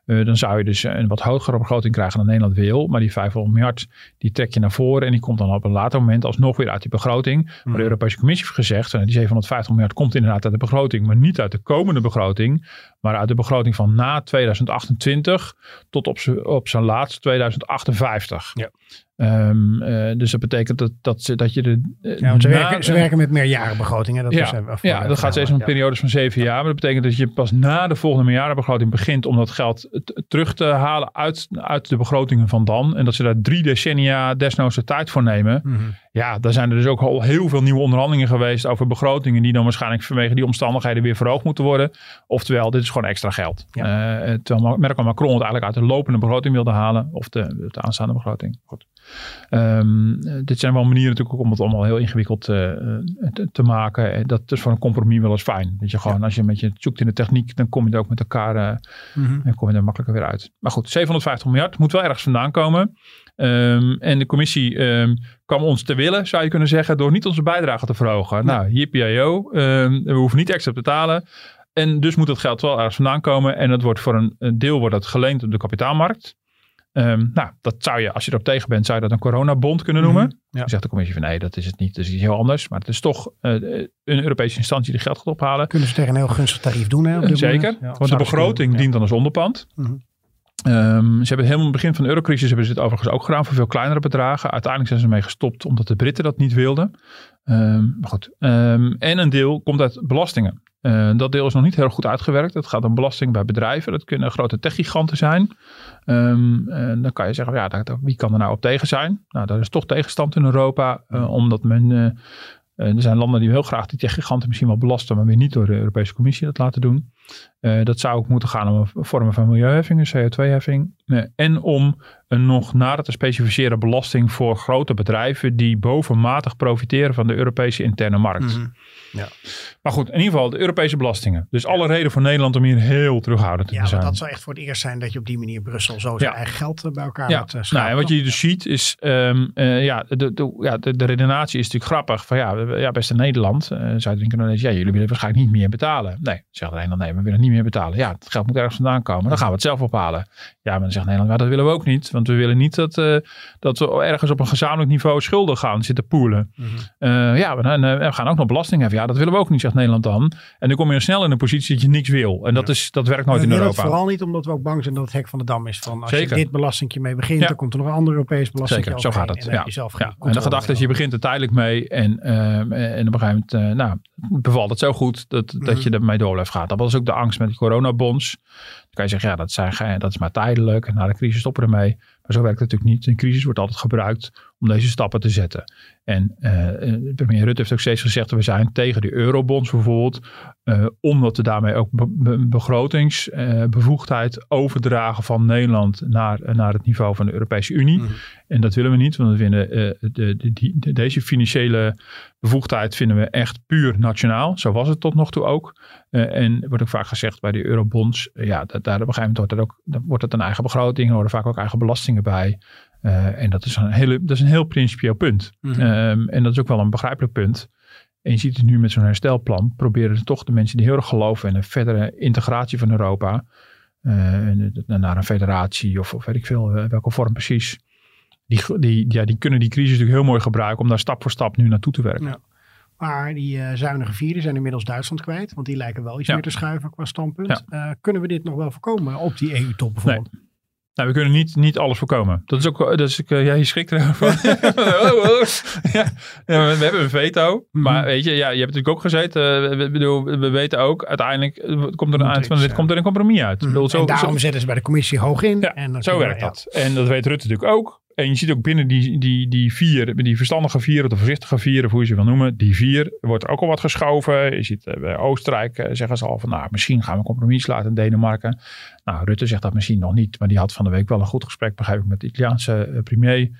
Uh, dan zou je dus een wat hogere begroting krijgen dan Nederland wil. Maar die 500 miljard, die trek je naar voren. En die komt dan op een later moment alsnog weer uit die begroting. Maar de hmm. Europese Commissie heeft gezegd, die 750 miljard komt inderdaad uit de begroting. Maar niet uit de komende begroting. Maar uit de begroting van na 2028 tot op zijn op laatst 2058. Ja. Um, uh, dus dat betekent dat, dat, ze, dat je de. Uh, ja, ze, werken, ze werken met meerjarenbegrotingen. Dat ja, is, uh, ja, dat gaat steeds om ja. periodes van zeven jaar. Maar dat betekent dat je pas na de volgende meerjarenbegroting begint om dat geld terug te halen uit, uit de begrotingen van dan. En dat ze daar drie decennia desnoods de tijd voor nemen. Mm -hmm. Ja, daar zijn er dus ook al heel veel nieuwe onderhandelingen geweest over begrotingen die dan waarschijnlijk vanwege die omstandigheden weer verhoogd moeten worden. Oftewel, dit is gewoon extra geld. Ja. Uh, terwijl Merkel Macron het eigenlijk uit de lopende begroting wilde halen. Of de, de aanstaande begroting. Goed. Um, dit zijn wel manieren natuurlijk om het allemaal heel ingewikkeld uh, te, te, maken. En dat is voor een compromis wel eens fijn. Dat je gewoon, ja. als je met je zoekt in de techniek, dan kom je er ook met elkaar uh, mm -hmm. en kom je er makkelijker weer uit. Maar goed, 750 miljard moet wel ergens vandaan komen. Um, en de commissie um, kwam ons te willen, zou je kunnen zeggen, door niet onze bijdrage te verhogen. Nou, JPIO, um, we hoeven niet extra te betalen. En dus moet het geld wel ergens vandaan komen. En dat wordt voor een, deel wordt dat geleend op de kapitaalmarkt. Ehm, nou, dat zou je, als je erop tegen bent, zou je dat een coronabond kunnen noemen. Mm Dan zegt de commissie van nee, dat is het niet. Dat is iets heel anders. Maar het is toch uh, een Europese instantie die geld gaat ophalen. Kunnen ze tegen een heel gunstig tarief doen. Hè, Zeker, want de begroting dient dan als onderpand. Mhm. Ehm, ze hebben helemaal in het begin van de eurocrisis hebben ze dit overigens ook gedaan voor veel kleinere bedragen. Uiteindelijk zijn ze ermee gestopt omdat de Britten dat niet wilden. Um, maar goed. en een deel komt uit belastingen. Uh, dat deel is nog niet heel goed uitgewerkt. Het gaat om belasting bij bedrijven. Dat kunnen grote techgiganten zijn. Um, en dan kan je zeggen, ja, wie kan er nou op tegen zijn? Nou, daar is toch tegenstand in Europa. Uh, omdat men, uh, er zijn landen die heel graag die techgiganten misschien wel belasten. Maar weer niet door de Europese Commissie dat laten doen. dat zou ook moeten gaan om vormen van milieuheffing, een CO2-heffing. en om een nog nader te specificeren belasting voor grote bedrijven die bovenmatig profiteren van de Europese interne markt. Mm ja. Maar goed, in ieder geval de Europese belastingen. Dus alle reden voor Nederland om hier heel terughoudend te ja, zijn. Ja, dat zou echt voor het eerst zijn dat je op die manier Brussel zo zijn eigen geld eh, bij elkaar ja. Uh, nou, en wat je dus ziet is, um, uh, ja, de, de, ja de, de, redenatie is natuurlijk grappig. Van ja, ja beste Nederland, uh, je denken, ja, jullie willen waarschijnlijk niet meer betalen. Nee, zegt Nederland, nee, we willen niet meer betalen. Ja, het geld moet ergens vandaan komen. Dan gaan we het zelf ophalen. Ja, maar dan zegt Nederland, maar dat willen we ook niet. Want we willen niet dat, dat we ergens op een gezamenlijk niveau schulden gaan zitten poelen. Mm -hmm. ja, we, we, gaan ook nog belasting hebben ja, dat willen we ook niet, zegt Nederland dan. En dan kom je snel in een positie dat je niks wil. En dat, is, dat werkt nooit in Europa. vooral niet omdat we ook bang zijn dat het hek van de dam is. Van als Zeker. je dit belastingje mee begint, dan komt er nog een ander Europees belasting. Zeker, zo gaat het. En, ja. ja. en de gedachte is, je begint er tijdelijk mee. En, uh, en op een gegeven moment uh, nou, bevalt het zo goed dat, dat mhm. je ermee door blijft gaan. Dat was ook de angst met de coronabonds. Dan kan je zeggen, ja, dat, zijn, dat is maar tijdelijk. Na de crisis stoppen we ermee. Maar zo werkt het natuurlijk niet. Een crisis wordt altijd gebruikt om deze stappen te zetten. En uh, premier Rutte heeft ook steeds gezegd, we zijn tegen de eurobonds bijvoorbeeld, uh, omdat we daarmee ook be begrotingsbevoegdheid overdragen van Nederland naar, naar het niveau van de Europese Unie. Mhm. En dat willen we niet, want we vinden de, de, de, deze financiële bevoegdheid vinden we echt puur nationaal. Zo was het tot nog toe ook. en wordt ook vaak gezegd bij de eurobonds, ja, dat, daar op een gegeven moment wordt het, ook, wordt het een eigen begroting, er worden vaak ook eigen belastingen bij. Uh, en dat is, een hele, dat is een heel principieel punt. Mm -hmm. um, en dat is ook wel een begrijpelijk punt. En je ziet het nu met zo'n herstelplan. Proberen toch de mensen die heel erg geloven in een verdere integratie van Europa. Uh, naar een federatie of, of weet ik veel, uh, welke vorm precies. Die, die, ja, die kunnen die crisis natuurlijk heel mooi gebruiken om daar stap voor stap nu naartoe te werken. Ja. Maar die uh, zuinige vieren zijn inmiddels Duitsland kwijt. Want die lijken wel iets ja. meer te schuiven qua standpunt. Ja. kunnen we dit nog wel voorkomen op die EU-top bijvoorbeeld? Nee. Nou, we kunnen niet, niet alles voorkomen. Dat is ook, dat is, uh, ja, je schrikt ervan. oh, oh. Ja. ja. we hebben een veto. Maar mm -hmm. weet je, ja, je hebt natuurlijk ook gezeten. We, bedoel, we weten ook, uiteindelijk komt er een, eind van, dit komt er een compromis uit. Mm -hmm. bedoel, zo, en daarom zo, zetten ze bij de commissie hoog in. Ja, en zo werkt we, dat. En dat weet Rutte natuurlijk ook. En je ziet ook binnen die, die, die vier, die verstandige vier of de voorzichtige vier, of hoe je ze wil noemen, die vier wordt er ook al wat geschoven. Je ziet bij Oostenrijk uh, zeggen ze al van, nou, misschien gaan we een compromis laten in Denemarken. Nou, Rutte zegt dat misschien nog niet, maar die had van de week wel een goed gesprek, begrijp ik, met de Italiaanse uh, premier.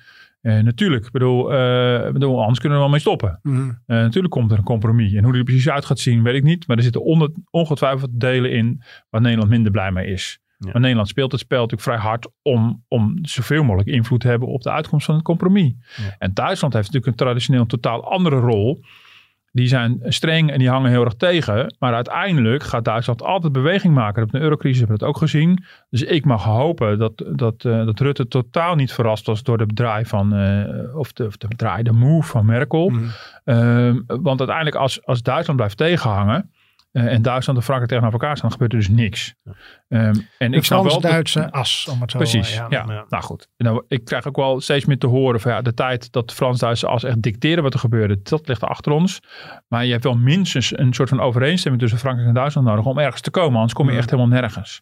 Uh, natuurlijk, bedoel, uh, bedoel, anders kunnen we wel mee stoppen. Mm. Uh, natuurlijk komt er een compromis. En hoe die er precies uit gaat zien, weet ik niet. Maar er zitten onder, ongetwijfeld delen in waar Nederland minder blij mee is. Ja. Maar Nederland speelt het spel natuurlijk vrij hard om, om zoveel mogelijk invloed te hebben op de uitkomst van het compromis. Ja. En Duitsland heeft natuurlijk een traditioneel totaal andere rol. Die zijn streng en die hangen heel erg tegen. Maar uiteindelijk gaat Duitsland altijd beweging maken. Op de eurocrisis hebben we dat ook gezien. Dus ik mag hopen dat, dat, uh, dat Rutte totaal niet verrast was door de draai van, uh, of, de, of de draai, de move van Merkel. Mm. Uh, want uiteindelijk als, als Duitsland blijft tegenhangen, uh, en Duitsland en Frankrijk tegenover elkaar staan, dan gebeurt er dus niks. Um, en de ik snap wel Duitse as, om het zo Precies, ja, ja. ja. Nou goed. Nou, ik krijg ook wel steeds meer te horen van ja, de tijd dat de Frans-Duitse as echt dicteren wat er gebeurde, dat ligt achter ons. Maar je hebt wel minstens een soort van overeenstemming tussen Frankrijk en Duitsland nodig om ergens te komen, anders kom je echt helemaal nergens.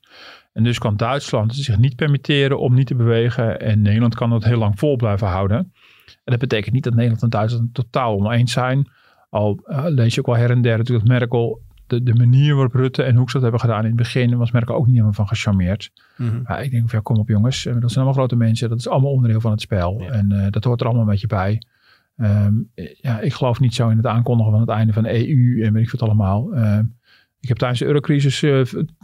En dus kan Duitsland zich niet permitteren om niet te bewegen en Nederland kan dat heel lang vol blijven houden. En dat betekent niet dat Nederland en Duitsland totaal oneens zijn. Al uh, lees je ook wel her en der natuurlijk dat Merkel de, de manier waarop Rutte en Hoeks dat hebben gedaan in het begin was Merkel ook niet helemaal van gecharmeerd. Mm -hmm. Maar ik denk, ja, kom op jongens, dat zijn allemaal grote mensen, dat is allemaal onderdeel van het spel. Ja. En uh, dat hoort er allemaal een beetje bij. Um, ja, ik geloof niet zo in het aankondigen van het einde van de EU en weet ik wat allemaal. Um, ik heb tijdens de eurocrisis uh,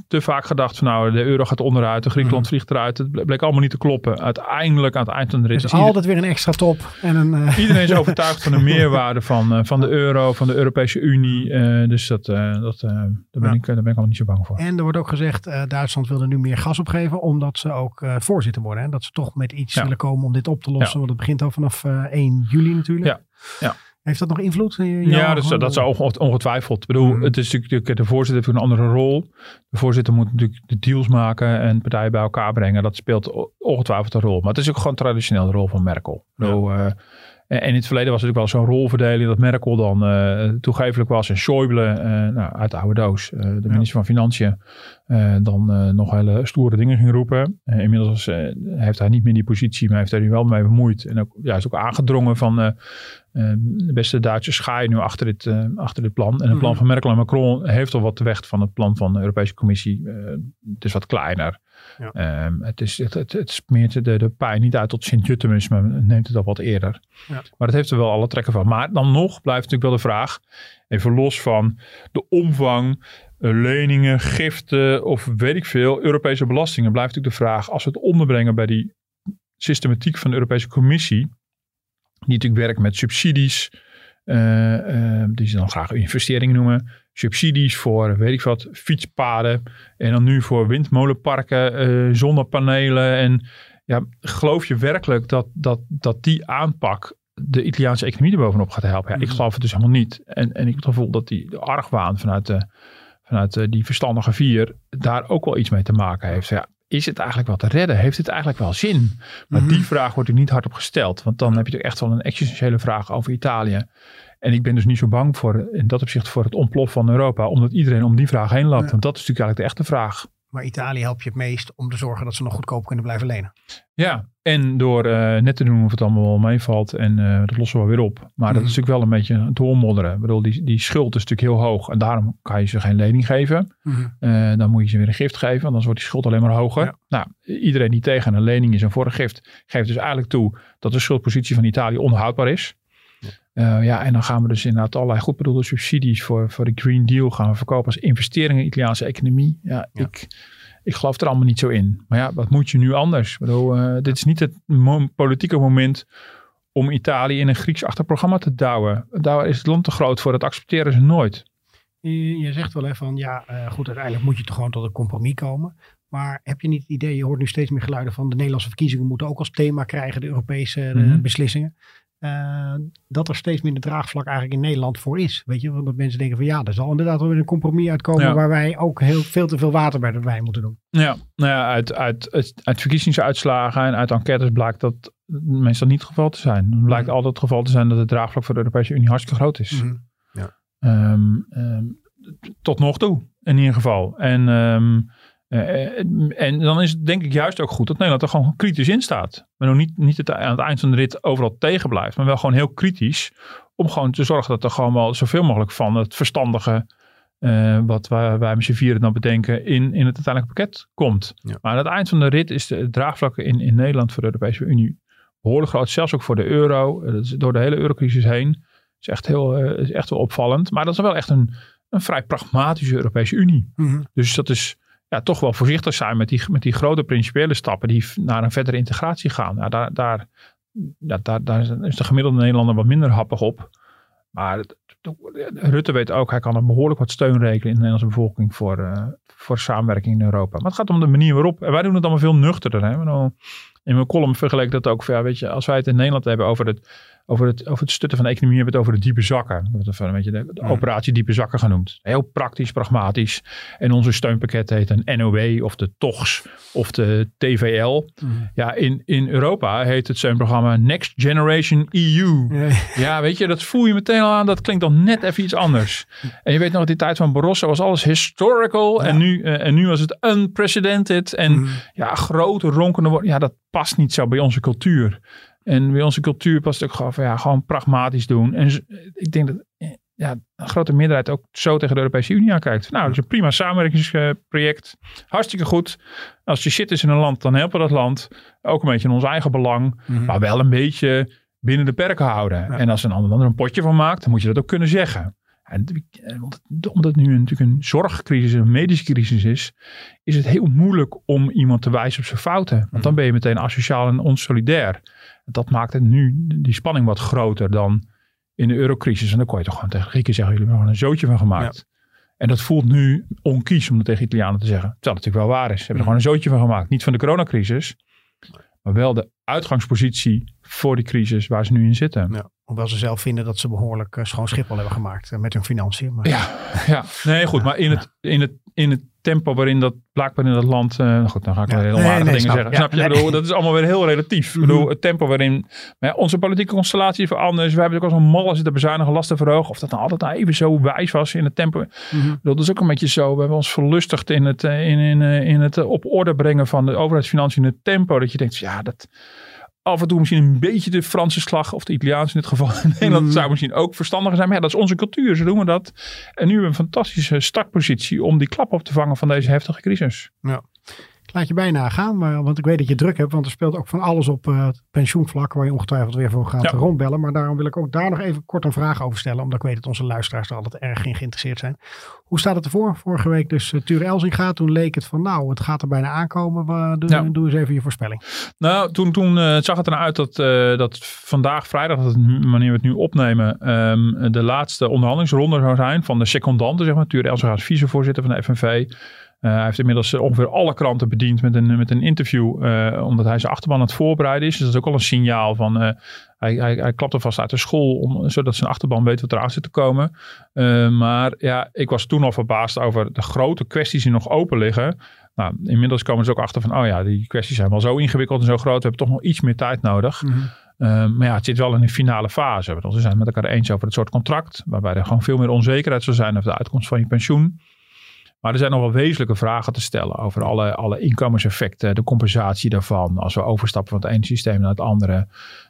te vaak gedacht van nou, de euro gaat onderuit, de Griekenland mhm. vliegt eruit. Het bleek allemaal niet te kloppen. Uiteindelijk aan het eind van de rit. Dus altijd weer een extra top. En een, uh... Iedereen is <laughs> overtuigd van de meerwaarde van, uh, van de euro, van de Europese Unie. Dus dat, dat, daar, ben ik, daar ben ik allemaal niet zo bang voor. En er wordt ook gezegd, Duitsland wil er nu meer gas opgeven, omdat ze ook voorzitter worden. Hè? Dat ze toch met iets willen komen om dit op te lossen. Want het begint al vanaf 1 juli natuurlijk. Ja. ja. Heeft dat nog invloed? ja, dat, dat zou ongetwijfeld. Ik bedoel, mhm. het is natuurlijk, de voorzitter heeft een andere rol. De voorzitter moet natuurlijk de deals maken en partijen bij elkaar brengen. Dat speelt ongetwijfeld een rol. Maar het is ook gewoon traditioneel de rol van Merkel. Bedoel, eh, en in het verleden was het natuurlijk wel zo'n rolverdeling dat Merkel dan uh, toegevelijk was en Schäuble uh, nou, uit de oude doos, uh, de minister van Financiën, dan nog hele stoere dingen ging roepen. inmiddels heeft hij niet meer die positie, maar heeft hij nu wel mee bemoeid. En ook, ja, is ook aangedrongen van de beste Duitsers ga je nu achter dit, achter dit plan. En het plan mhm. van Merkel en Macron heeft al wat weg van het plan van de Europese Commissie. het is wat kleiner. Ja. Ehm, het, is, het, het, het smeert de, de pijn niet uit tot Sint-Jutemus, maar neemt het al wat eerder. Ja. Maar het heeft er wel alle trekken van. Maar dan nog blijft natuurlijk wel de vraag, even los van de omvang, eh, leningen, giften of weet ik veel, Europese belastingen, blijft natuurlijk de vraag, als we het onderbrengen bij die systematiek van de Europese Commissie, die natuurlijk werkt met subsidies, uh, uh, die ze dan graag investeringen noemen, subsidies voor, weet ik wat, fietspaden. En dan nu voor windmolenparken, uh, zonnepanelen. En ja, geloof je werkelijk dat, dat, dat die aanpak de Italiaanse economie er bovenop gaat helpen? Ja, ik mhm. geloof het dus helemaal niet. En, en ik heb het gevoel dat die de argwaan vanuit, de, vanuit de, die verstandige vier daar ook wel iets mee te maken heeft. Ja, is het eigenlijk wel te redden? Heeft het eigenlijk wel zin? Maar mhm. die vraag wordt er niet hardop gesteld. Want dan heb je toch echt wel een existentiële vraag over Italië. En ik ben dus niet zo bang voor, in dat opzicht, voor het ontploffen van Europa. Omdat iedereen om die vraag heen lapt. Want dat is natuurlijk eigenlijk de echte vraag. Maar Italië helpt je het meest om te zorgen dat ze nog goedkoop kunnen blijven lenen. Ja, en door uh, net te doen of het allemaal wel meevalt. En uh, dat lossen we weer op. Maar dat is mhm. natuurlijk wel een beetje doormodderen. Ik bedoel, die, die schuld is natuurlijk heel hoog. En daarom kan je ze geen lening geven. Mhm. Eh, dan moet je ze weer een gift geven. Anders wordt die schuld alleen maar hoger. Nou, iedereen die tegen een lening is en voor een gift. Geeft dus eigenlijk toe dat de schuldpositie van Italië onhoudbaar is. Uh, ja, en dan gaan we dus inderdaad allerlei goed bedoelde subsidies voor, voor de Green Deal gaan we verkopen als investeringen in de Italiaanse economie. Ja, Ik, ik geloof er allemaal niet zo in. Maar ja, wat moet je nu anders? Ik bedoel, uh, dit is niet het politieke moment om Italië in een Grieks achterprogramma te douwen. Daar is het land te groot voor, dat accepteren ze nooit. Je, je zegt wel even van, ja, uh, goed, uiteindelijk moet je toch gewoon tot een compromis komen. Maar heb je niet het idee, je hoort nu steeds meer geluiden van de Nederlandse verkiezingen moeten ook als thema krijgen, de Europese mm beslissingen. Uh, dat er steeds minder draagvlak eigenlijk in Nederland voor is. Weet je, want mensen denken van ja, er zal inderdaad wel weer een compromis uitkomen waar wij ook heel veel te veel water bij de wijn moeten doen. Ja, nou ja, uit, uit, uit, verkiezingsuitslagen en uit enquêtes blijkt dat meestal niet het geval te zijn. Het blijkt mhm. altijd het geval te zijn dat het draagvlak voor de Europese Unie hartstikke groot is. Mm -hmm. ja. um, um, tot nog toe, in ieder geval. En um, uh, en dan is het denk ik juist ook goed dat Nederland er gewoon kritisch in staat. Maar nog niet, niet het, aan het eind van de rit overal tegen blijft, maar wel gewoon heel kritisch. Om gewoon te zorgen dat er gewoon wel zoveel mogelijk van het verstandige, uh, wat wij, wij met z'n vieren dan bedenken, in, in het uiteindelijke pakket komt. Maar aan het eind van de rit is de draagvlak in, in Nederland voor de Europese Unie behoorlijk groot. Zelfs ook voor de euro, door de hele eurocrisis heen. Is echt, heel, is echt wel opvallend. Maar dat is wel echt een, een vrij pragmatische Europese Unie. Mhm. Dus dat is ja, toch wel voorzichtig zijn met die, met die grote principiële stappen die naar een verdere integratie gaan. Daar, daar, daar, daar is de gemiddelde Nederlander wat minder happig op. Maar Rutte weet ook, hij kan er behoorlijk wat steun rekenen in de Nederlandse bevolking voor, uh, voor samenwerking in Europa. Maar het gaat om de manier waarop. En wij doen het allemaal veel nuchterder. Hè? In mijn column vergelijk dat ook. Ja, weet je, als wij het in Nederland hebben over het over het, over het stutten van de economie hebben we het over de diepe zakken. We hebben een beetje de, de operatie diepe zakken genoemd. Heel praktisch, pragmatisch. En onze steunpakket heet een NOW of de TOGS of de TVL. Ja, in, in Europa heet het steunprogramma Next Generation EU. Ja. weet je, dat voel je meteen al aan. Dat klinkt dan net even iets anders. En je weet nog, die tijd van Barroso was alles historical. En, nu, uh, en nu was het unprecedented. En ja, grote ronkende woorden. Ja, dat past niet zo bij onze cultuur. En bij onze cultuur past het ook gewoon van ja, gewoon pragmatisch doen. En ik denk dat eh, ja, een grote meerderheid ook zo tegen de Europese Unie aankijkt. Nou, dat is een prima samenwerkingsproject. Hartstikke goed. Als je shit is in een land, dan helpen we dat land. Ook een beetje in ons eigen belang. Mhm. Maar wel een beetje binnen de perken houden. En als een ander er een potje van maakt, dan moet je dat ook kunnen zeggen. En, omdat het nu natuurlijk een zorgcrisis, een medische crisis is, is het heel moeilijk om iemand te wijzen op zijn fouten. Want dan mhm. ben je meteen asociaal en onsolidair. Dat maakt het nu, die spanning wat groter dan in de eurocrisis. En dan kon je toch gewoon tegen Grieken zeggen, jullie hebben er gewoon een zootje van gemaakt. En dat voelt nu onkies om dat tegen Italianen te zeggen. Terwijl het natuurlijk wel waar is. Ze hebben er gewoon een zootje van gemaakt. Niet van de coronacrisis, maar wel de uitgangspositie voor die crisis waar ze nu in zitten. Ja, hoewel ze zelf vinden dat ze behoorlijk uh, schoon Schiphol hebben gemaakt uh, met hun financiën. Maar... Ja, ja, nee goed, maar in, het, in, het, in het tempo waarin dat blijkbaar in dat land. Uh, goed, dan ga ik ja. heel aardige dingen zeggen. snap je? Bedoel, dat is allemaal weer heel relatief. Mm bedoel, het tempo waarin ja, onze politieke constellatie verandert. We hebben ook al zo'n malle zitten bezuinigen, lasten verhogen. Of dat nou altijd nou even zo wijs was in het tempo. Mm Dat is ook een beetje zo. We hebben ons verlustigd in het, in, in, in het op orde brengen van de overheidsfinanciën in het tempo. Dat je denkt, ja, dat af en toe misschien een beetje de Franse slag of de Italiaanse in dit geval. <laughs> In Nederland mm. zou misschien ook verstandiger zijn. Maar ja, dat is onze cultuur, zo doen we dat. En nu hebben we een fantastische startpositie om die klap op te vangen van deze heftige crisis. Ja laat je bijna gaan, maar, want ik weet dat je druk hebt, want er speelt ook van alles op uh, pensioenvlak, waar je ongetwijfeld weer voor gaat rondbellen. Maar daarom wil ik ook daar nog even kort een vraag over stellen, omdat ik weet dat onze luisteraars er altijd erg in geïnteresseerd zijn. Hoe staat het ervoor? Vorige week dus uh, Ture Elzinga, toen leek het van nou, het gaat er bijna aankomen. Doe, doe eens even je voorspelling. Nou, toen, toen uh, zag het eruit dat, dat vandaag, vrijdag, dat het, wanneer we het nu opnemen, um, de laatste onderhandelingsronde zou zijn van de secondanten, zeg maar. Ture Elzinga is vicevoorzitter van de FNV. Uh, hij heeft inmiddels ongeveer alle kranten bediend met een, met een interview, uh, omdat hij zijn achterban aan het voorbereiden is. Dus dat is ook al een signaal van, uh, hij, hij, hij klapt vast uit de school, om, zodat zijn achterban weet wat eraan zit te komen. maar ja, ik was toen al verbaasd over de grote kwesties die nog open liggen. Nou, inmiddels komen ze ook achter van, oh ja, die kwesties zijn wel zo ingewikkeld en zo groot, we hebben toch nog iets meer tijd nodig. Mhm. maar ja, het zit wel in een finale fase. We zijn het met elkaar eens over het soort contract, waarbij er gewoon veel meer onzekerheid zou zijn over de uitkomst van je pensioen. Maar er zijn nog wel wezenlijke vragen te stellen over alle, alle inkomenseffecten, de compensatie daarvan. Als we overstappen van het ene systeem naar het andere,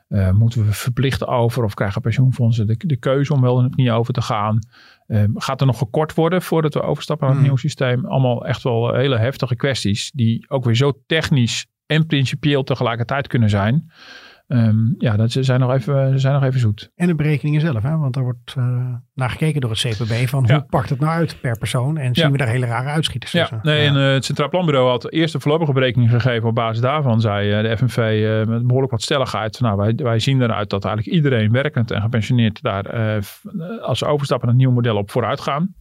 uh, moeten we verplicht over of krijgen pensioenfondsen de, de keuze om wel of niet over te gaan? Uh, gaat er nog gekort worden voordat we overstappen naar het hmm. nieuwe systeem? Allemaal echt wel hele heftige kwesties die ook weer zo technisch en principieel tegelijkertijd kunnen zijn. Um, ja, dat, ze, zijn nog even, ze zijn nog even zoet. En de berekeningen zelf, hè? want daar wordt uh, naar gekeken door het CPB van hoe pakt het nou uit per persoon en zien we daar hele rare uitschieters ja. tussen. Nee, en uh, het Centraal Planbureau had eerst een voorlopige berekening gegeven. Op basis daarvan zei uh, de FNV met behoorlijk wat stelligheid. Nou, wij, wij zien eruit dat eigenlijk iedereen werkend en gepensioneerd daar als ze overstappen naar een nieuw model op vooruit gaan.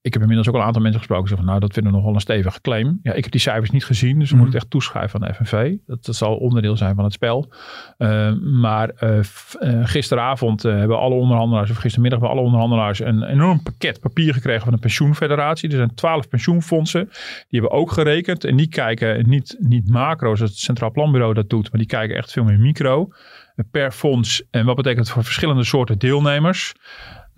Ik heb inmiddels ook al een aantal mensen gesproken. Zeggen, nou, dat vinden we nog wel een stevige claim. Ja, ik heb die cijfers niet gezien, dus we mm. moeten het echt toeschrijven aan de FNV. Dat, dat zal onderdeel zijn van het spel. Uh, maar uh, gisteravond hebben alle onderhandelaars, of gistermiddag hebben alle onderhandelaars een enorm pakket papier gekregen van de pensioenfederatie. Er zijn twaalf pensioenfondsen. Die hebben ook gerekend. En die kijken niet, niet macro, zoals het Centraal Planbureau dat doet, maar die kijken echt veel meer micro per fonds. En wat betekent het voor verschillende soorten deelnemers?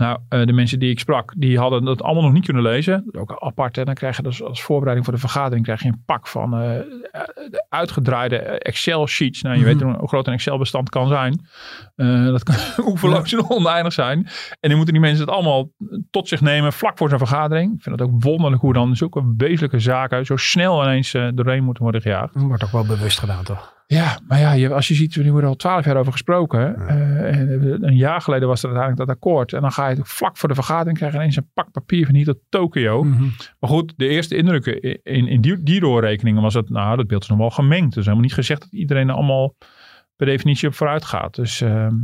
Nou, uh, de mensen die ik sprak, die hadden dat allemaal nog niet kunnen lezen. Ook apart. En dan krijg je dus als voorbereiding voor de vergadering krijg je een pak van uh, uitgedraaide Excel sheets. Nou, je weet mhm. hoe groot een Excel bestand kan zijn. Uh, dat kan <laughs> oeverloos en oneindig zijn. En dan moeten die mensen het allemaal tot zich nemen vlak voor zo'n vergadering. Ik vind het ook wonderlijk hoe dan zulke wezenlijke zaken zo snel ineens doorheen moeten worden gejaagd. Dat wordt ook wel bewust gedaan, toch? Ja, maar ja, je, als je ziet, we worden al twaalf jaar over gesproken. Uh, een jaar geleden was er uiteindelijk dat akkoord. En dan ga je vlak voor de vergadering krijgen ineens een pak papier van hier tot Tokio. Mhm. Maar goed, de eerste indrukken in, in die, die doorrekeningen was het, nou, dat beeld is nog wel gemengd. Dus helemaal niet gezegd dat iedereen er allemaal per definitie op vooruit gaat. Dus, ehm,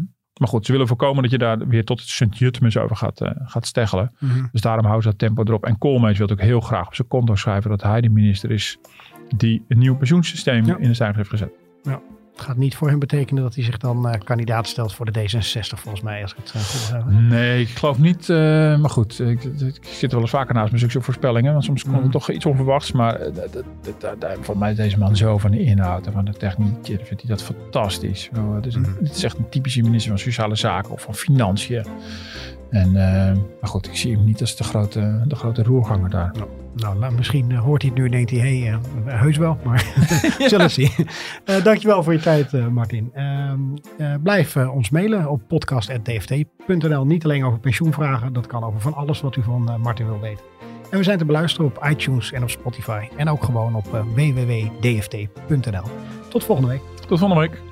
maar goed, ze willen voorkomen dat je daar weer tot het Sint-Juttemus over gaat, uh, gaat steggelen. Mhm. Dus daarom houden ze dat tempo erop. En Koolmees wil ook heel graag op zijn konto schrijven dat hij de minister is die een nieuw pensioensysteem in de stijger heeft gezet. Ja. Het gaat niet voor hem betekenen dat hij zich dan uh, kandidaat stelt voor de D66, volgens mij, als ik het uh, goed heb. Nee, ik geloof niet. Uh, maar goed, ik, ik, zit er wel eens vaker naast met zulke voorspellingen. Want soms komt er mm. toch iets onverwachts. Maar voor mij is deze man zo van de inhoud en van de techniek. Vindt hij dat fantastisch. Dus mm. Het is echt een typische minister van Sociale Zaken of van Financiën. En, maar goed, ik zie hem niet als de grote, de grote roerganger daar. Nou, nou, misschien eh, hoort hij het nu en denkt hij, hé, hey, uh, heus wel, maar <laughs> zullen zien. Uh, dankjewel voor je tijd, uh, Martin. Ehm, blijf ons mailen op podcast.dft.nl. Niet alleen over pensioenvragen, dat kan over van alles wat u van Martin wil weten. En we zijn te beluisteren op iTunes en op Spotify. En ook gewoon op www.dft.nl. Tot volgende week. Tot volgende week.